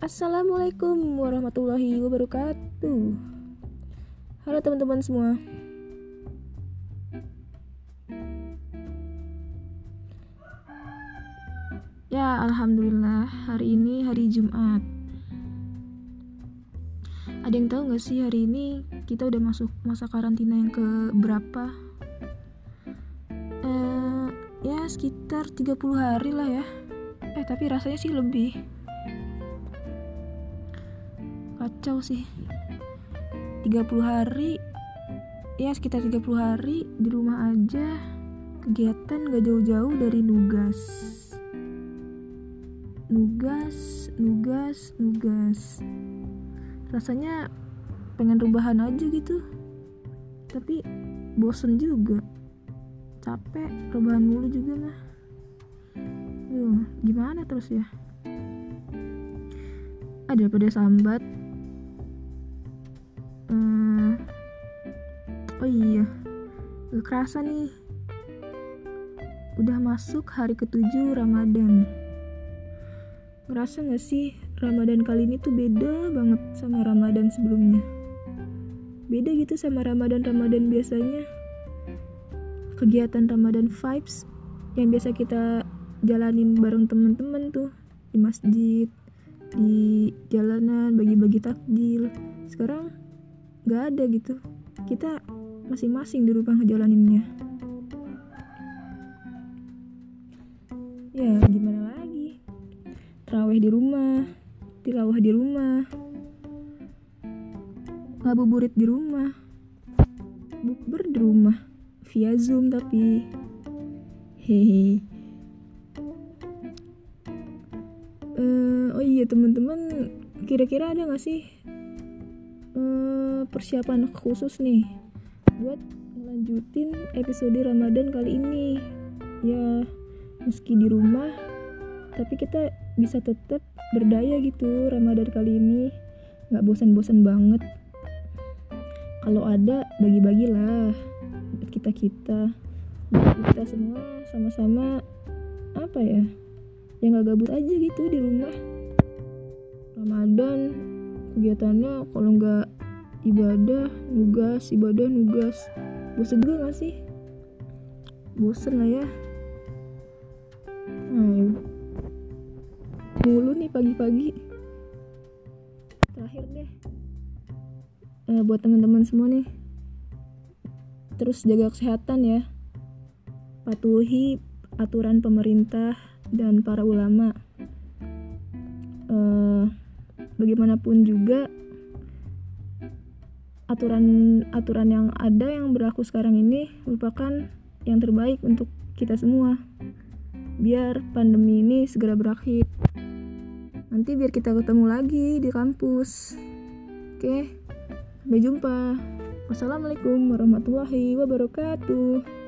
Assalamualaikum warahmatullahi wabarakatuh. Halo teman-teman semua. Ya, alhamdulillah hari ini hari Jumat. Ada yang tahu nggak sih hari ini kita udah masuk masa karantina yang ke berapa? Eh, ya sekitar 30 hari lah ya. Eh, tapi rasanya sih lebih kacau sih. 30 hari ya sekitar 30 hari di rumah aja. Kegiatan gak jauh-jauh dari nugas. Nugas nugas nugas. Rasanya pengen rebahan aja gitu. Tapi bosen juga. Capek rebahan mulu juga mah. Duh, gimana terus ya? Ada pada sambat gak kerasa nih. Udah masuk hari ketujuh Ramadan. Ngerasa gak sih Ramadan kali ini tuh beda banget sama Ramadan sebelumnya? Beda gitu sama Ramadan-Ramadan biasanya. Kegiatan Ramadan vibes yang biasa kita jalanin bareng temen-temen tuh di masjid di jalanan bagi-bagi takjil. Sekarang nggak ada gitu. Kita masing-masing di rumah ngejalaninnya. Ya gimana lagi? Terawih di rumah tilawah di rumah ngabuburit di rumah bukber di rumah via zoom tapi. Hehe. Uh, oh iya teman-teman kira-kira ada nggak sih uh, persiapan khusus nih buat melanjutin episode Ramadan kali ini. Ya meski di rumah tapi kita bisa tetap berdaya gitu Ramadan kali ini. Nggak bosan-bosan banget. Kalau ada bagi-bagilah buat kita kita kita semua sama-sama apa ya yang gak gabut aja gitu di rumah. Ramadan kegiatannya kalau nggak ibadah nugas ibadah nugas. Bosen juga gak sih? Bosen lah ya. Hmm. mulu nih pagi-pagi. Terakhir deh. Uh, buat teman-teman semua nih. Terus jaga kesehatan ya. Patuhi aturan pemerintah dan para ulama. Uh, bagaimanapun juga aturan-aturan yang ada yang berlaku sekarang ini merupakan yang terbaik untuk kita semua. Biar pandemi ini segera berakhir. Nanti biar kita ketemu lagi di kampus. Oke, sampai jumpa. Wassalamualaikum warahmatullahi wabarakatuh.